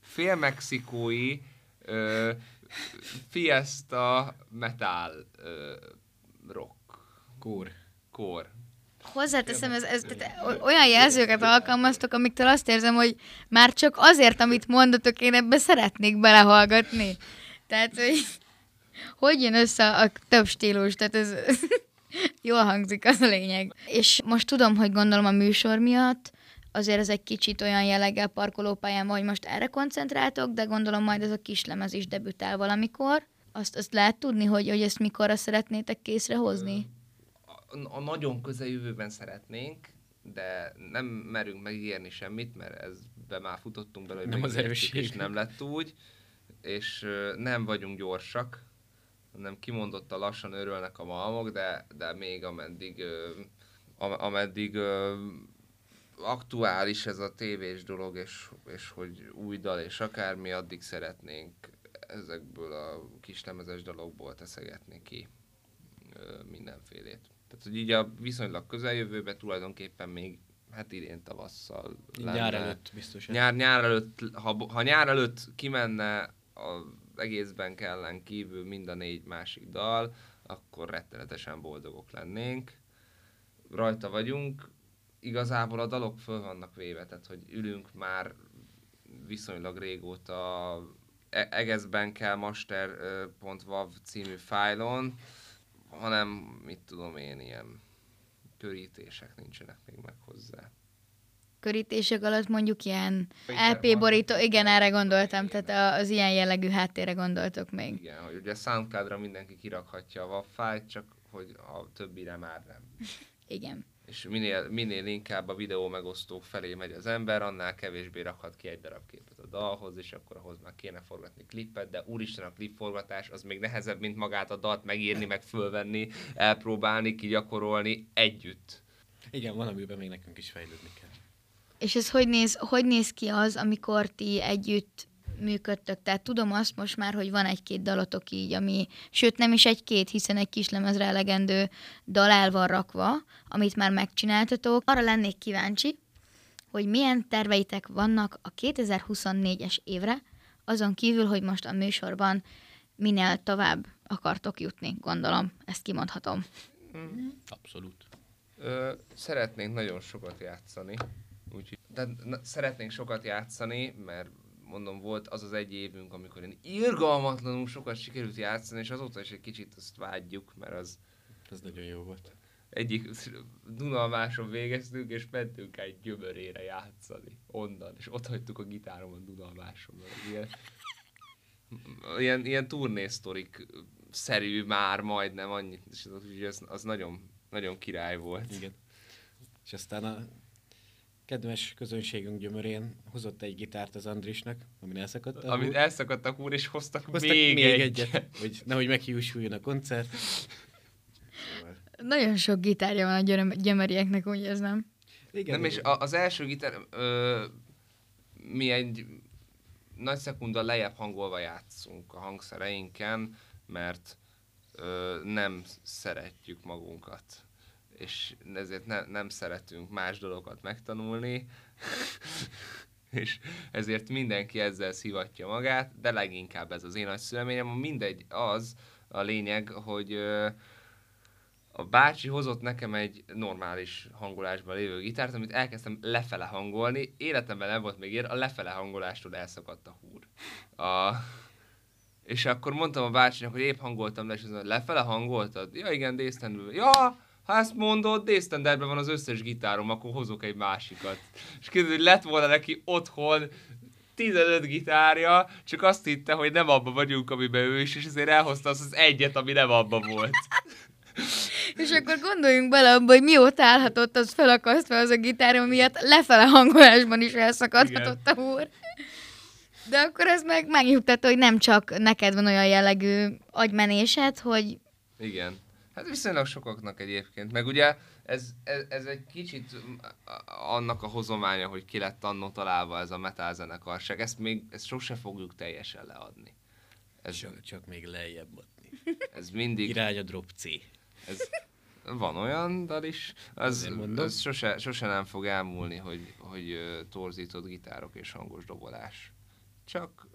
Fél mexikói ö, fiesta metal ö, rock Kór. kor. Hozzáteszem, ez, ez, tehát olyan jelzőket alkalmaztok, amiktől azt érzem, hogy már csak azért, amit mondatok, én ebbe szeretnék belehallgatni. Tehát, hogy hogy jön össze a több stílus, tehát ez jól hangzik, az a lényeg. És most tudom, hogy gondolom a műsor miatt, azért ez egy kicsit olyan jelleggel parkolópályán van, hogy most erre koncentráltok, de gondolom majd ez a kislemez is debütál valamikor. Azt, azt lehet tudni, hogy, hogy ezt mikorra szeretnétek készre hozni? A, a nagyon közeljövőben szeretnénk, de nem merünk megígérni semmit, mert ezbe már futottunk bele, hogy Nem az és nem lett úgy. és nem vagyunk gyorsak, hanem kimondottan lassan örülnek a malmok, de, de még ameddig, ameddig aktuális ez a tévés dolog, és, és hogy új dal és akármi, addig szeretnénk ezekből a kislemezes dalokból teszegetni ki mindenfélét. Tehát, hogy így a viszonylag közeljövőben tulajdonképpen még hát idén tavasszal Nyár előtt biztos. Nyár, nyár előtt, ha, ha nyár előtt kimenne az egészben ellen kívül mind a négy másik dal, akkor rettenetesen boldogok lennénk. Rajta vagyunk, igazából a dalok föl vannak véve, tehát hogy ülünk már viszonylag régóta e- egészben kell master.wav című fájlon, hanem mit tudom én, ilyen körítések nincsenek még meg hozzá. Körítések alatt mondjuk ilyen LP borító, igen, erre gondoltam, tehát az ilyen jellegű háttérre gondoltok még. Igen, hogy ugye Soundcloudra mindenki kirakhatja a WAV fájlt, csak hogy a többire már nem. Igen. És minél, minél inkább a videó megosztók felé megy az ember, annál kevésbé rakhat ki egy darab képet a dalhoz, és akkor ahhoz már kéne forgatni klippet, de úristen a klipforgatás az még nehezebb, mint magát a dalt megírni, meg fölvenni, elpróbálni, kigyakorolni együtt. Igen, van, amiben még nekünk is fejlődni kell. És ez hogy néz, hogy néz ki az, amikor ti együtt működtök? Tehát tudom azt most már, hogy van egy-két dalotok így, ami, sőt nem is egy-két, hiszen egy kis lemezre elegendő dal el van rakva, amit már megcsináltatok. Arra lennék kíváncsi, hogy milyen terveitek vannak a 2024-es évre, azon kívül, hogy most a műsorban minél tovább akartok jutni, gondolom, ezt kimondhatom. Abszolút. Ö, szeretnénk nagyon sokat játszani. Úgyhogy, de na, szeretnénk sokat játszani, mert mondom, volt az az egy évünk, amikor én irgalmatlanul sokat sikerült játszani, és azóta is egy kicsit azt vágyjuk, mert az Ez nagyon jó volt. egyik Dunalmáson végeztünk, és mentünk egy gyömörére játszani onnan, és ott hagytuk a gitáromon Dunalmáson. Ilyen, ilyen, ilyen turnésztorik szerű már majdnem annyit, és az, az, az nagyon, nagyon király volt. Igen. És aztán a kedves közönségünk gyömörén hozott egy gitárt az Andrisnak, amin elszakadt a Amit húr. elszakadt a húr, és hoztak, Hoztak még, még egy. egyet, hogy nehogy meghiúsuljon a koncert. Nagyon sok gitárja van a györöm- gyömörieknek, úgy érzem. igen, Nem, és igen. a, az első gitár, ö, mi egy nagy szekunda lejjebb hangolva játszunk a hangszereinken, mert ö, nem szeretjük magunkat. És ezért ne, nem szeretünk más dolgokat megtanulni, és ezért mindenki ezzel szivatja magát, de leginkább ez az én nagy szüleményem, mindegy az a lényeg, hogy a bácsi hozott nekem egy normális hangolásban lévő gitárt, amit elkezdtem lefele hangolni. Életemben nem volt még ilyen, a lefele hangolástól elszakadt a húr. A... És akkor mondtam a bácsinak, hogy épp hangoltam le, és azt lefele hangoltad? Ja igen, d Ja, ha ezt mondod, d van az összes gitárom, akkor hozok egy másikat. És kérdezi, hogy lett volna neki otthon 15 gitárja, csak azt hitte, hogy nem abban vagyunk, amiben ő is, és ezért elhozta azt az egyet, ami nem abban volt. És akkor gondoljunk bele abba, hogy mióta állhatott az felakasztva az a gitárom miatt, lefele hangolásban is elszakadhatott a húr. De akkor ez meg megnyugtató, hogy nem csak neked van olyan jellegű agymenésed, hogy Igen. Hát viszonylag sokaknak egyébként. Meg ugye ez, ez, ez egy kicsit annak a hozománya, hogy ki lett annó találva ez a metal zenekarság. Ezt még ezt sose fogjuk teljesen leadni. Ez, Csak, csak még lejjebb adni. ez mindig... Irány a drop C. Ez, van olyan dal is, az, mondom. az sose, sose nem fog elmúlni, hogy, hogy torzított gitárok és hangos dobolás. Csak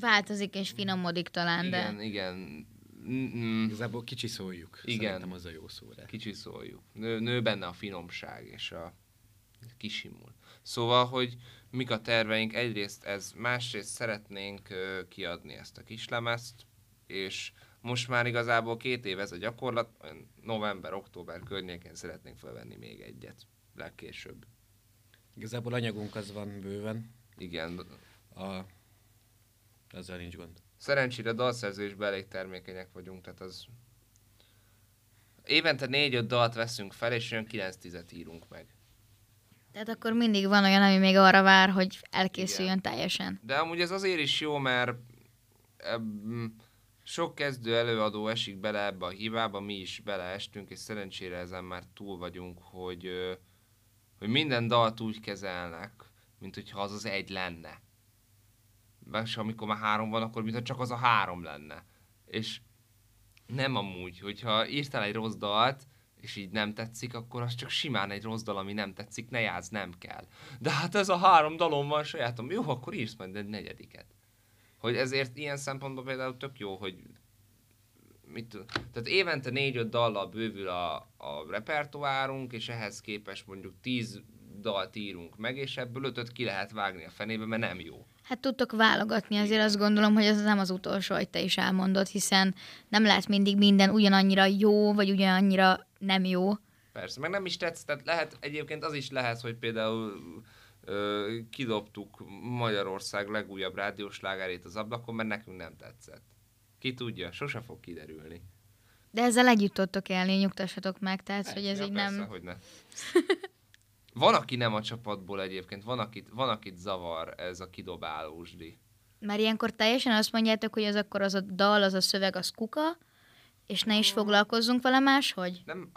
változik és finomodik talán, de... igen, igen, Mm, Igazából kicsi szóljuk. Igen. Szerintem az a jó szó rá. kicsi szóljuk. Nő, nő benne a finomság és a kisimul. Szóval, hogy mik a terveink, egyrészt ez, másrészt szeretnénk ö, kiadni ezt a kislemezt, és most már igazából két év ez a gyakorlat, november-október környékén szeretnénk felvenni még egyet, legkésőbb. Igazából anyagunk az van bőven. Igen, A... Azzal nincs gond. Szerencsére dalszerzésben elég termékenyek vagyunk, tehát az évente négy-öt dalt veszünk fel, és olyan 9-10-et írunk meg. Tehát akkor mindig van olyan, ami még arra vár, hogy elkészüljön Igen. teljesen. De amúgy ez azért is jó, mert sok kezdő előadó esik bele ebbe a hibába, mi is beleestünk, és szerencsére ezen már túl vagyunk, hogy, hogy minden dalt úgy kezelnek, mint hogyha az az egy lenne. És amikor már három van, akkor mintha csak az a három lenne. És nem amúgy, hogyha írtál egy rossz dalt, és így nem tetszik, akkor az csak simán egy rossz dal, ami nem tetszik, ne játsz, nem kell. De hát ez a három dalom van sajátom, jó, akkor írsz majd egy negyediket. Hogy ezért ilyen szempontból például tök jó, hogy mit tehát évente négy-öt dallal bővül a, a repertoárunk, és ehhez képest mondjuk tíz dalt írunk meg, és ebből ötöt ki lehet vágni a fenébe, mert nem jó. Hát tudtok válogatni, azért azt gondolom, hogy ez nem az utolsó, hogy te is elmondod, hiszen nem lehet mindig minden ugyanannyira jó, vagy ugyanannyira nem jó. Persze, meg nem is tetsz, tehát lehet, egyébként az is lehet, hogy például ö, kidobtuk Magyarország legújabb rádiós lágárét az ablakon, mert nekünk nem tetszett. Ki tudja, sose fog kiderülni. De ezzel együtt tudtok élni, nyugtassatok meg, tehát, hogy ez ja, így persze, nem... hogy ne. Van, aki nem a csapatból egyébként, van, akit, van, akit zavar ez a kidobálósdi. Mert ilyenkor teljesen azt mondjátok, hogy az akkor az a dal, az a szöveg, az kuka, és ne is foglalkozzunk vele máshogy? Nem,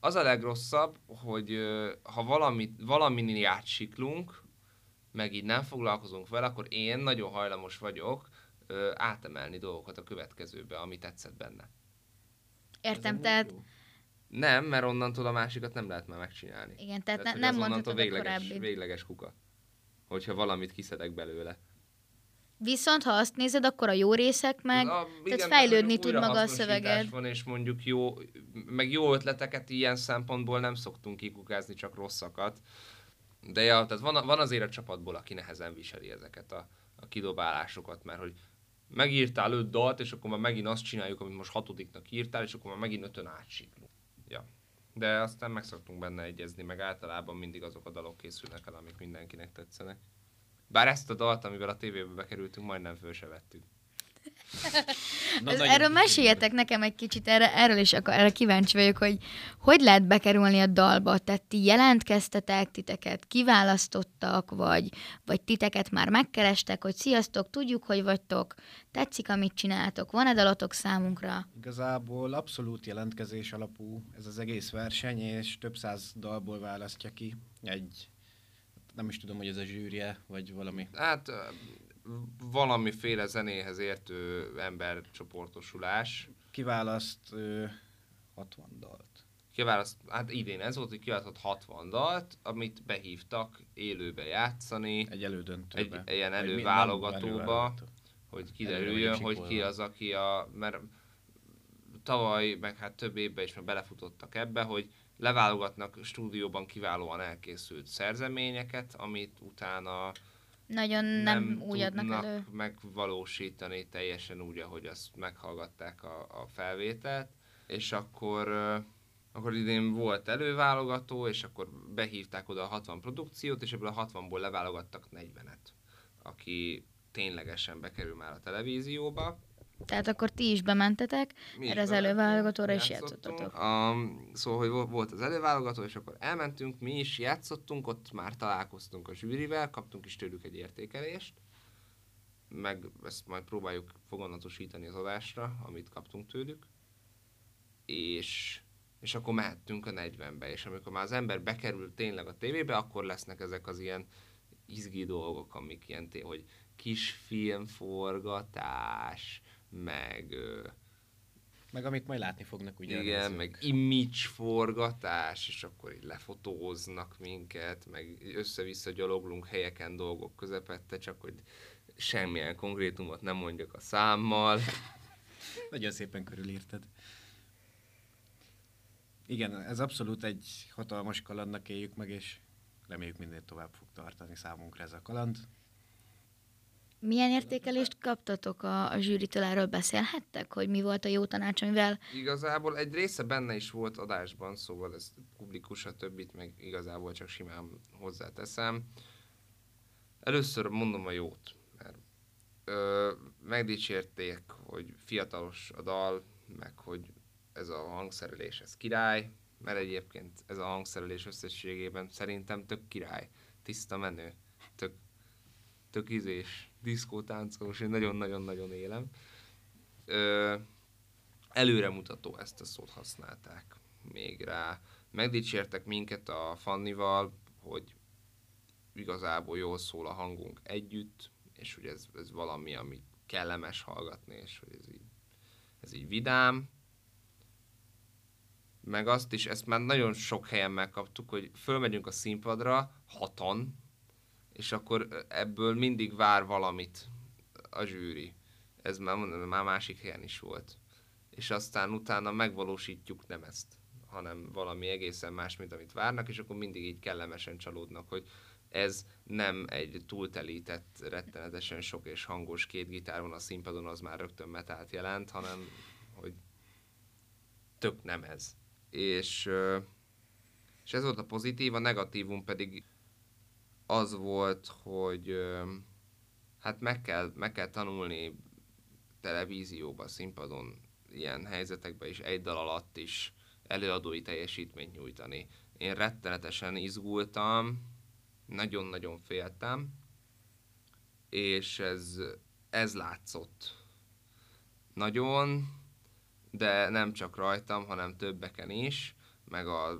az a legrosszabb, hogy ha valamit, valamin átsiklunk, meg így nem foglalkozunk vele, akkor én nagyon hajlamos vagyok átemelni dolgokat a következőbe, ami tetszett benne. Értem, tehát... Nem, mert onnantól a másikat nem lehet már megcsinálni. Igen, tehát, hogy ne, nem mondhatod a végleges, korábbi. végleges kuka. Hogyha valamit kiszedek belőle. Viszont ha azt nézed, akkor a jó részek meg, A- tehát igen, fejlődni hogy tud maga a szöveged. Van, és mondjuk jó, meg jó ötleteket ilyen szempontból nem szoktunk kikukázni, csak rosszakat. De ja, tehát van, van azért a csapatból, aki nehezen viseli ezeket a, a kidobálásokat, mert hogy megírtál öt dalt, és akkor már megint azt csináljuk, amit most hatodiknak írtál, és akkor már megint ötön átsiklunk. Ja. De aztán meg szoktunk benne egyezni, meg általában mindig azok a dalok készülnek el, amik mindenkinek tetszenek. Bár ezt a dalt, amivel a tévébe bekerültünk, majdnem föl se vettük. Na, erről meséljetek nekem egy kicsit, erre, erről is akar, erre kíváncsi vagyok, hogy hogy lehet bekerülni a dalba? Tehát ti jelentkeztetek, titeket kiválasztottak, vagy, vagy titeket már megkerestek, hogy sziasztok, tudjuk, hogy vagytok, tetszik, amit csináltok, van-e dalotok számunkra? Igazából abszolút jelentkezés alapú ez az egész verseny, és több száz dalból választja ki egy, nem is tudom, hogy ez a zsűrie, vagy valami. Hát valamiféle zenéhez értő embercsoportosulás. Kiválaszt ö, 60 dalt. Kiválaszt, hát idén ez volt, hogy kiválasztott 60 dalt, amit behívtak élőbe játszani, Egy elődöntőbe. Egy ilyen előválogatóba. hogy kiderüljön, hogy ki az, aki a... Mert tavaly, meg hát több évben is már belefutottak ebbe, hogy leválogatnak stúdióban kiválóan elkészült szerzeményeket, amit utána Nagyon nem, nem úgy adnak elő. megvalósítani teljesen úgy, ahogy azt meghallgatták a, a felvételt, és akkor, akkor idén volt előválogató, és akkor behívták oda a 60 produkciót, és ebből a 60-ból leválogattak 40-et, aki ténylegesen bekerül már a televízióba. Tehát akkor ti is bementetek, Mi erre az előválogatóra is játszottatok. Um, szóval, hogy vo- volt az előválogató, és akkor elmentünk, mi is játszottunk, ott már találkoztunk a zsűrivel, kaptunk is tőlük egy értékelést, meg ezt majd próbáljuk foganatosítani az adásra, amit kaptunk tőlük, és, és akkor mehettünk a 40-be, és amikor már az ember bekerül tényleg a tévébe, akkor lesznek ezek az ilyen izgi dolgok, amik ilyen, hogy kisfilmforgatás, meg Meg amit majd látni fognak ugye. igen, meg image forgatás, és akkor így lefotóznak minket, meg össze-vissza gyaloglunk helyeken dolgok közepette, csak hogy semmilyen konkrétumot nem mondjak a számmal. Nagyon szépen körülírtad. Igen, ez abszolút egy hatalmas kalandnak éljük meg, és reméljük minél tovább fog tartani számunkra ez a kaland. Milyen értékelést kaptatok a, a zsűritől, erről beszélhettek, hogy mi volt a jó tanács, amivel Igazából egy része benne is volt adásban, szóval ez publikus, a többit meg igazából csak simán hozzáteszem. Először mondom a jót, mert ö, megdicsérték, hogy fiatalos a dal, meg hogy ez a hangszerelés, ez király, mert egyébként ez a hangszerelés összességében szerintem tök király, tiszta menő, tök ízés, diszkótáncolós, én nagyon-nagyon-nagyon élem. Ö, előremutató ezt a szót használták még rá. Megdicsértek minket a Fannival, hogy igazából jól szól a hangunk együtt, és hogy ez, ez valami, ami kellemes hallgatni, és hogy ez így, ez így vidám. Meg azt is, ezt már nagyon sok helyen megkaptuk, hogy fölmegyünk a színpadra hatan, és akkor ebből mindig vár valamit a zsűri. Ez már, mondom, már másik helyen is volt. És aztán utána megvalósítjuk nem ezt, hanem valami egészen más, mint amit várnak, és akkor mindig így kellemesen csalódnak, hogy ez nem egy túltelített, rettenetesen sok és hangos két gitáron a színpadon, az már rögtön metált jelent, hanem hogy tök nem ez. És, és ez volt a pozitív, a negatívum pedig az volt, hogy hát meg kell, meg kell tanulni televízióba, színpadon, ilyen helyzetekben is egy dal alatt is előadói teljesítményt nyújtani. Én rettenetesen izgultam, nagyon-nagyon féltem, és ez, ez látszott. Nagyon, de nem csak rajtam, hanem többeken is, meg a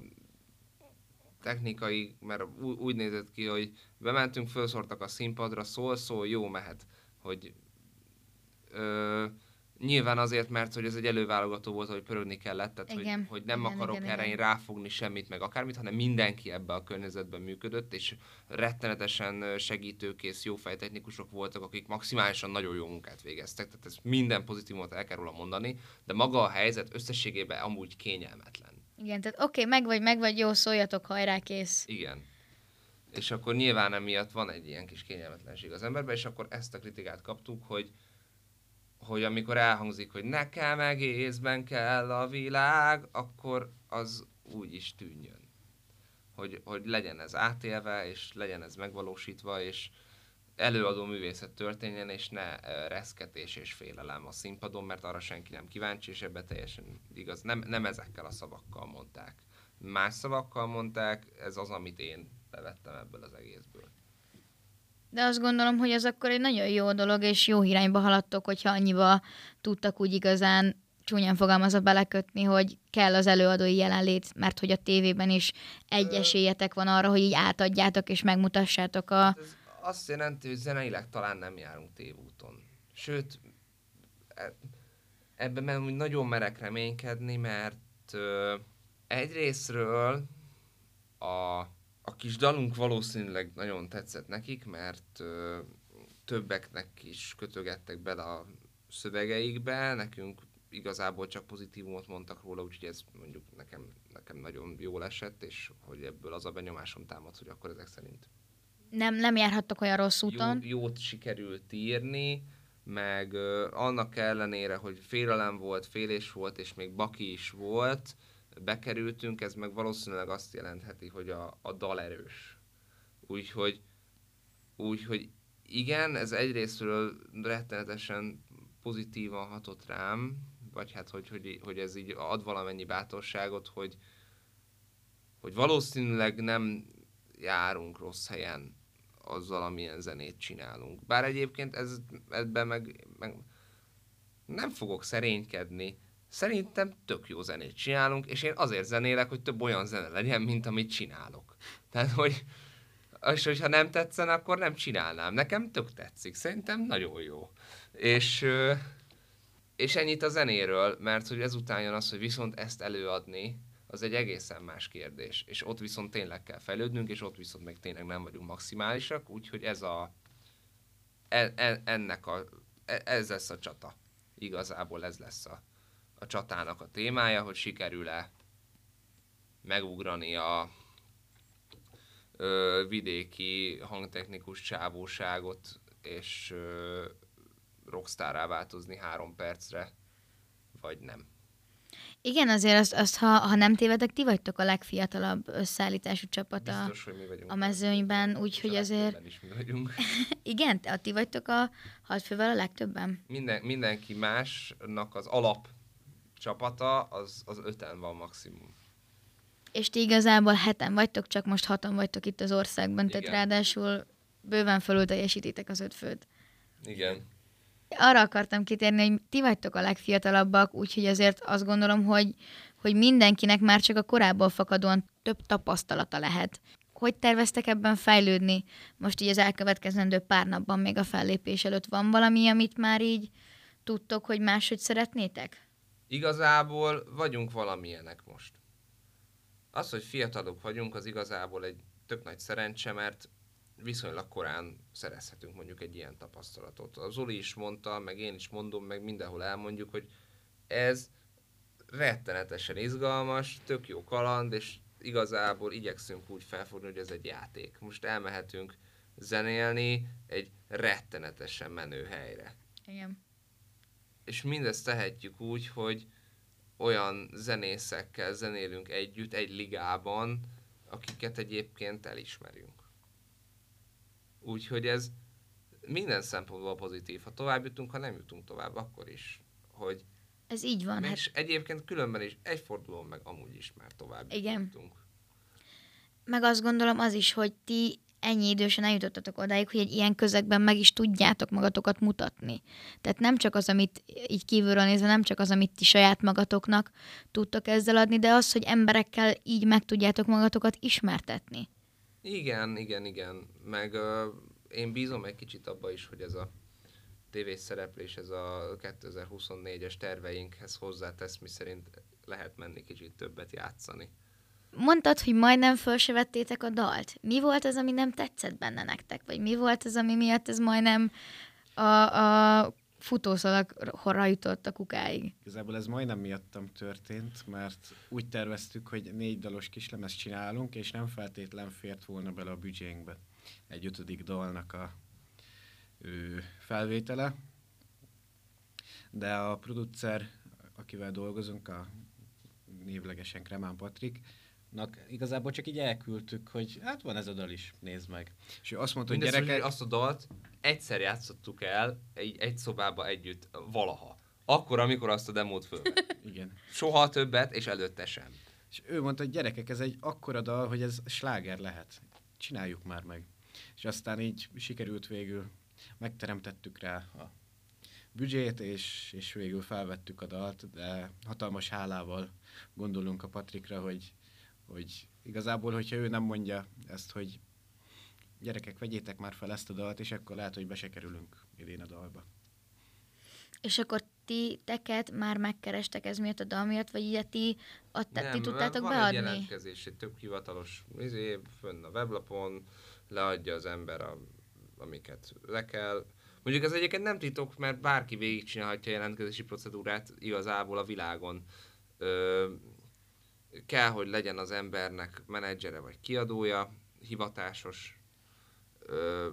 technikai, mert úgy nézett ki, hogy bementünk, felszortak a színpadra, szól-szól, jó mehet, hogy ö, Nyilván azért, mert hogy ez egy előválogató volt, hogy pörögni kellett, tehát igen, hogy, hogy nem igen, akarok igen, erre igen. én ráfogni semmit, meg akármit, hanem mindenki ebbe a környezetben működött, és rettenetesen segítőkész, jó fejtechnikusok voltak, akik maximálisan nagyon jó munkát végeztek, tehát ez minden pozitívumot el kell róla mondani, de maga a helyzet összességében amúgy kényelmetlen. Igen, tehát oké, okay, meg vagy, meg vagy, jó, szóljatok, hajrá, kész. Igen. És akkor nyilván emiatt van egy ilyen kis kényelmetlenség az emberben, és akkor ezt a kritikát kaptuk, hogy hogy amikor elhangzik, hogy nekem egészben kell a világ, akkor az úgy is tűnjön. Hogy, hogy legyen ez átélve, és legyen ez megvalósítva, és előadó művészet történjen, és ne reszketés és félelem a színpadon, mert arra senki nem kíváncsi, és ebbe teljesen igaz. Nem, nem ezekkel a szavakkal mondták. Más szavakkal mondták, ez az, amit én bevettem ebből az egészből. De azt gondolom, hogy ez akkor egy nagyon jó dolog, és jó irányba haladtok, hogyha annyiba tudtak úgy igazán csúnyán fogalmazva belekötni, hogy kell az előadói jelenlét, mert hogy a tévében is egy esélyetek van arra, hogy így átadjátok és megmutassátok a... Hát ez azt jelenti, hogy zeneileg talán nem járunk tévúton. Sőt, e, ebben meg nagyon merek reménykedni, mert ö, egyrésztről a a kis dalunk valószínűleg nagyon tetszett nekik, mert ö, többeknek is kötögettek bele a szövegeikbe, nekünk igazából csak pozitívumot mondtak róla, úgyhogy ez mondjuk nekem, nekem nagyon jól esett, és hogy ebből az a benyomásom támad, hogy akkor ezek szerint nem, nem járhattok olyan rossz úton. Jó, jót sikerült írni, meg ö, annak ellenére, hogy félelem volt, félés volt, és még baki is volt, bekerültünk, ez meg valószínűleg azt jelentheti, hogy a, a dal erős. Úgyhogy, úgyhogy igen, ez egyrésztről rettenetesen pozitívan hatott rám, vagy hát, hogy, hogy, hogy ez így ad valamennyi bátorságot, hogy, hogy valószínűleg nem járunk rossz helyen azzal, amilyen zenét csinálunk. Bár egyébként ez, ebben meg, meg nem fogok szerénykedni, Szerintem tök jó zenét csinálunk, és én azért zenélek, hogy több olyan zene legyen, mint amit csinálok. Tehát, hogy és hogyha nem tetszen, akkor nem csinálnám. Nekem tök tetszik, szerintem nagyon jó. És, és ennyit a zenéről, mert hogy ezután jön az, hogy viszont ezt előadni, az egy egészen más kérdés. És ott viszont tényleg kell fejlődnünk, és ott viszont meg tényleg nem vagyunk maximálisak, úgyhogy ez a e, e, ennek a, e, ez lesz a csata. Igazából ez lesz a, a csatának a témája, hogy sikerül-e megugrani a ö, vidéki hangtechnikus csávóságot, és ö, rockstárrá változni három percre, vagy nem. Igen, azért azt, azt ha, ha nem tévedek, ti vagytok a legfiatalabb összeállítású csapat Biztos, a, a mezőnyben, úgyhogy azért... Is mi vagyunk. Igen, a ti vagytok a hat fővel a legtöbben? Minden, mindenki másnak az alap csapata, az, az öten van maximum. És ti igazából heten vagytok, csak most hatan vagytok itt az országban, Igen. tehát ráadásul bőven fölül teljesítitek az öt főt. Igen. Arra akartam kitérni, hogy ti vagytok a legfiatalabbak, úgyhogy azért azt gondolom, hogy, hogy mindenkinek már csak a korábban fakadóan több tapasztalata lehet. Hogy terveztek ebben fejlődni? Most így az elkövetkezendő pár napban még a fellépés előtt van valami, amit már így tudtok, hogy máshogy szeretnétek? Igazából vagyunk valamilyenek most. Az, hogy fiatalok vagyunk, az igazából egy tök nagy szerencse, mert viszonylag korán szerezhetünk mondjuk egy ilyen tapasztalatot. Az Zoli is mondta, meg én is mondom, meg mindenhol elmondjuk, hogy ez rettenetesen izgalmas, tök jó kaland, és igazából igyekszünk úgy felfogni, hogy ez egy játék. Most elmehetünk zenélni egy rettenetesen menő helyre. Igen. És mindezt tehetjük úgy, hogy olyan zenészekkel zenélünk együtt egy ligában, akiket egyébként elismerünk. Úgyhogy ez minden szempontból pozitív. Ha tovább jutunk, ha nem jutunk tovább, akkor is. Hogy Ez így van. Hát, és egyébként különben is egy fordulón meg amúgy is már tovább Igen. jutunk. meg azt gondolom az is, hogy ti ennyi idősen eljutottatok odáig, hogy egy ilyen közegben meg is tudjátok magatokat mutatni. Tehát nem csak az, amit így kívülről nézve, nem csak az, amit ti saját magatoknak tudtok ezzel adni, de az, hogy emberekkel így meg tudjátok magatokat ismertetni. Igen, igen, igen. Meg uh, én bízom egy kicsit abba is, hogy ez a tévés szereplés, ez a 2024-es terveinkhez hozzátesz, mi szerint lehet menni kicsit többet játszani. Mondtad, hogy majdnem föl se vettétek a dalt. Mi volt az, ami nem tetszett benne nektek? Vagy mi volt az, ami miatt ez majdnem a, a futószalakra jutott a kukáig? Igazából ez majdnem miattam történt, mert úgy terveztük, hogy négy dalos kislemezt csinálunk, és nem feltétlen fért volna bele a büdzsénkbe egy ötödik dalnak a ő, felvétele. De a producer, akivel dolgozunk, a névlegesen Kremán Patrik, igazából csak így elküldtük, hogy hát van ez a dal is, nézd meg. És ő azt mondta, hogy Mindezt, gyerekek... hogy azt a dalt egyszer játszottuk el egy, egy szobába együtt valaha. Akkor, amikor azt a demót fölvett. Igen. Soha többet, és előtte sem. És ő mondta, hogy gyerekek, ez egy akkora dal, hogy ez sláger lehet. Csináljuk már meg. És aztán így sikerült végül, megteremtettük rá a büdzsét, és, és végül felvettük a dalt, de hatalmas hálával gondolunk a Patrikra, hogy, hogy igazából, hogyha ő nem mondja ezt, hogy gyerekek, vegyétek már fel ezt a dalt, és akkor lehet, hogy be se kerülünk idén a dalba. És akkor ti teket már megkerestek ez miatt a dal miatt, vagy ugye ti, adta, ti tudtátok van beadni? egy jelentkezés, egy tök hivatalos izé, fönn a weblapon, leadja az ember, a, amiket le kell. Mondjuk ez egyébként nem titok, mert bárki végigcsinálhatja a jelentkezési procedúrát igazából a világon. Ö, kell, hogy legyen az embernek menedzsere vagy kiadója, hivatásos, ö,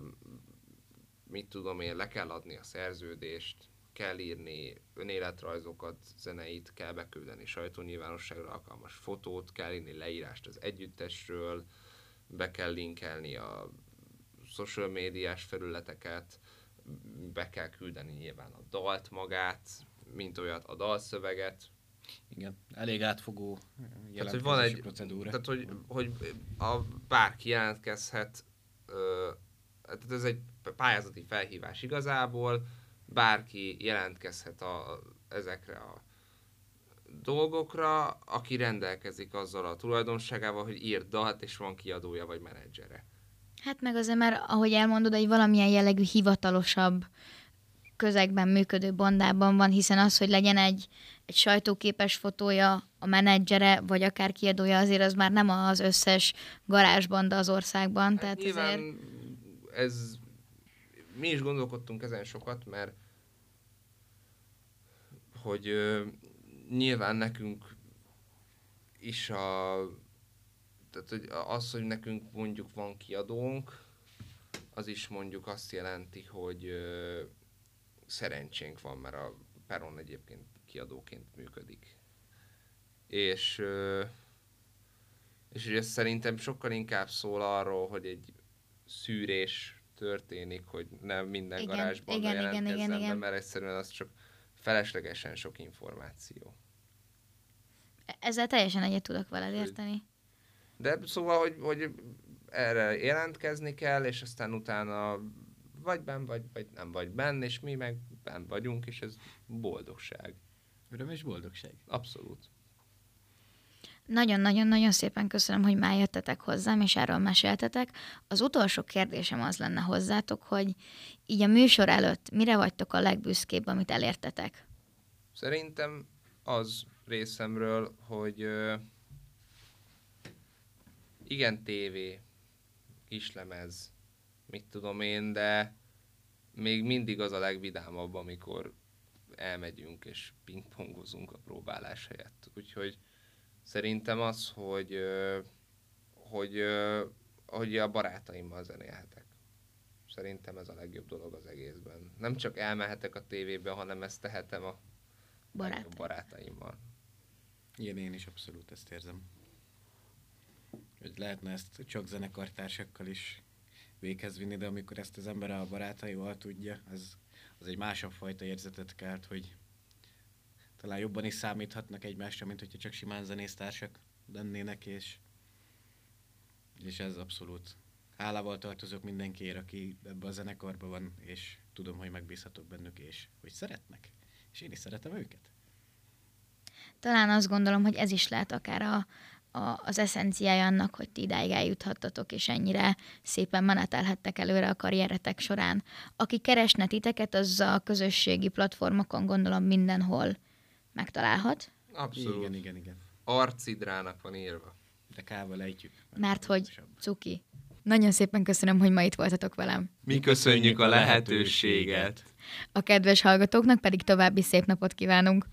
mit tudom én, le kell adni a szerződést, kell írni önéletrajzokat, zeneit, kell beküldeni sajtónyilvánosságra alkalmas fotót, kell írni leírást az együttesről, be kell linkelni a social médiás felületeket, be kell küldeni nyilván a dalt magát, mint olyat a dalszöveget. Igen, elég átfogó Tehát, hogy van egy, procedúra. tehát, hogy, hogy a, bárki jelentkezhet, ö, tehát ez egy pályázati felhívás igazából, bárki jelentkezhet a, ezekre a dolgokra, aki rendelkezik azzal a tulajdonságával, hogy írt dalt, és van kiadója vagy menedzsere. Hát meg azért, mert ahogy elmondod, egy valamilyen jellegű hivatalosabb közegben működő bandában van, hiszen az, hogy legyen egy, egy sajtóképes fotója, a menedzsere, vagy akár kiadója, azért az már nem az összes garázsbanda az országban. Hát tehát nyilván azért... ez, mi is gondolkodtunk ezen sokat, mert hogy ö, nyilván nekünk is a tehát hogy az, hogy nekünk mondjuk van kiadónk, az is mondjuk azt jelenti, hogy ö, szerencsénk van, mert a Peron egyébként kiadóként működik. És, ö, és ugye szerintem sokkal inkább szól arról, hogy egy szűrés történik, hogy nem minden Igen, garázsban igen, igen, jelentkezzen igen, be, igen. mert egyszerűen az csak feleslegesen sok információ. Ezzel teljesen egyet tudok veled érteni. De szóval, hogy, hogy erre jelentkezni kell, és aztán utána vagy benn vagy, vagy nem vagy benn, és mi meg benn vagyunk, és ez boldogság. Öröm és boldogság. Abszolút. Nagyon-nagyon-nagyon szépen köszönöm, hogy már jöttetek hozzám, és erről meséltetek. Az utolsó kérdésem az lenne hozzátok, hogy így a műsor előtt mire vagytok a legbüszkébb, amit elértetek? Szerintem az részemről, hogy ö, igen, tévé, kislemez, mit tudom én, de még mindig az a legvidámabb, amikor elmegyünk és pingpongozunk a próbálás helyett. Úgyhogy szerintem az, hogy, hogy, hogy a barátaimmal zenélhetek. Szerintem ez a legjobb dolog az egészben. Nem csak elmehetek a tévébe, hanem ezt tehetem a Barát. barátaimmal. Igen, én is abszolút ezt érzem. Hogy lehetne ezt csak zenekartársakkal is véghez vinni, de amikor ezt az ember a barátaival tudja, az, az egy másabb fajta érzetet kelt, hogy talán jobban is számíthatnak egymásra, mint hogyha csak simán zenésztársak lennének, és, és ez abszolút hálával tartozok mindenkiért, aki ebbe a zenekarban van, és tudom, hogy megbízhatok bennük, és hogy szeretnek. És én is szeretem őket. Talán azt gondolom, hogy ez is lehet akár a, a, az eszenciája annak, hogy ti idáig eljuthattatok, és ennyire szépen menetelhettek előre a karrieretek során. Aki keresne titeket, az a közösségi platformokon gondolom mindenhol megtalálhat, Abszolút. Igen, igen, igen. Arcidrának van írva. De kával ejtjük. mert hogy cuki. Nagyon szépen köszönöm, hogy ma itt voltatok velem. Mi köszönjük a lehetőséget. A kedves hallgatóknak pedig további szép napot kívánunk.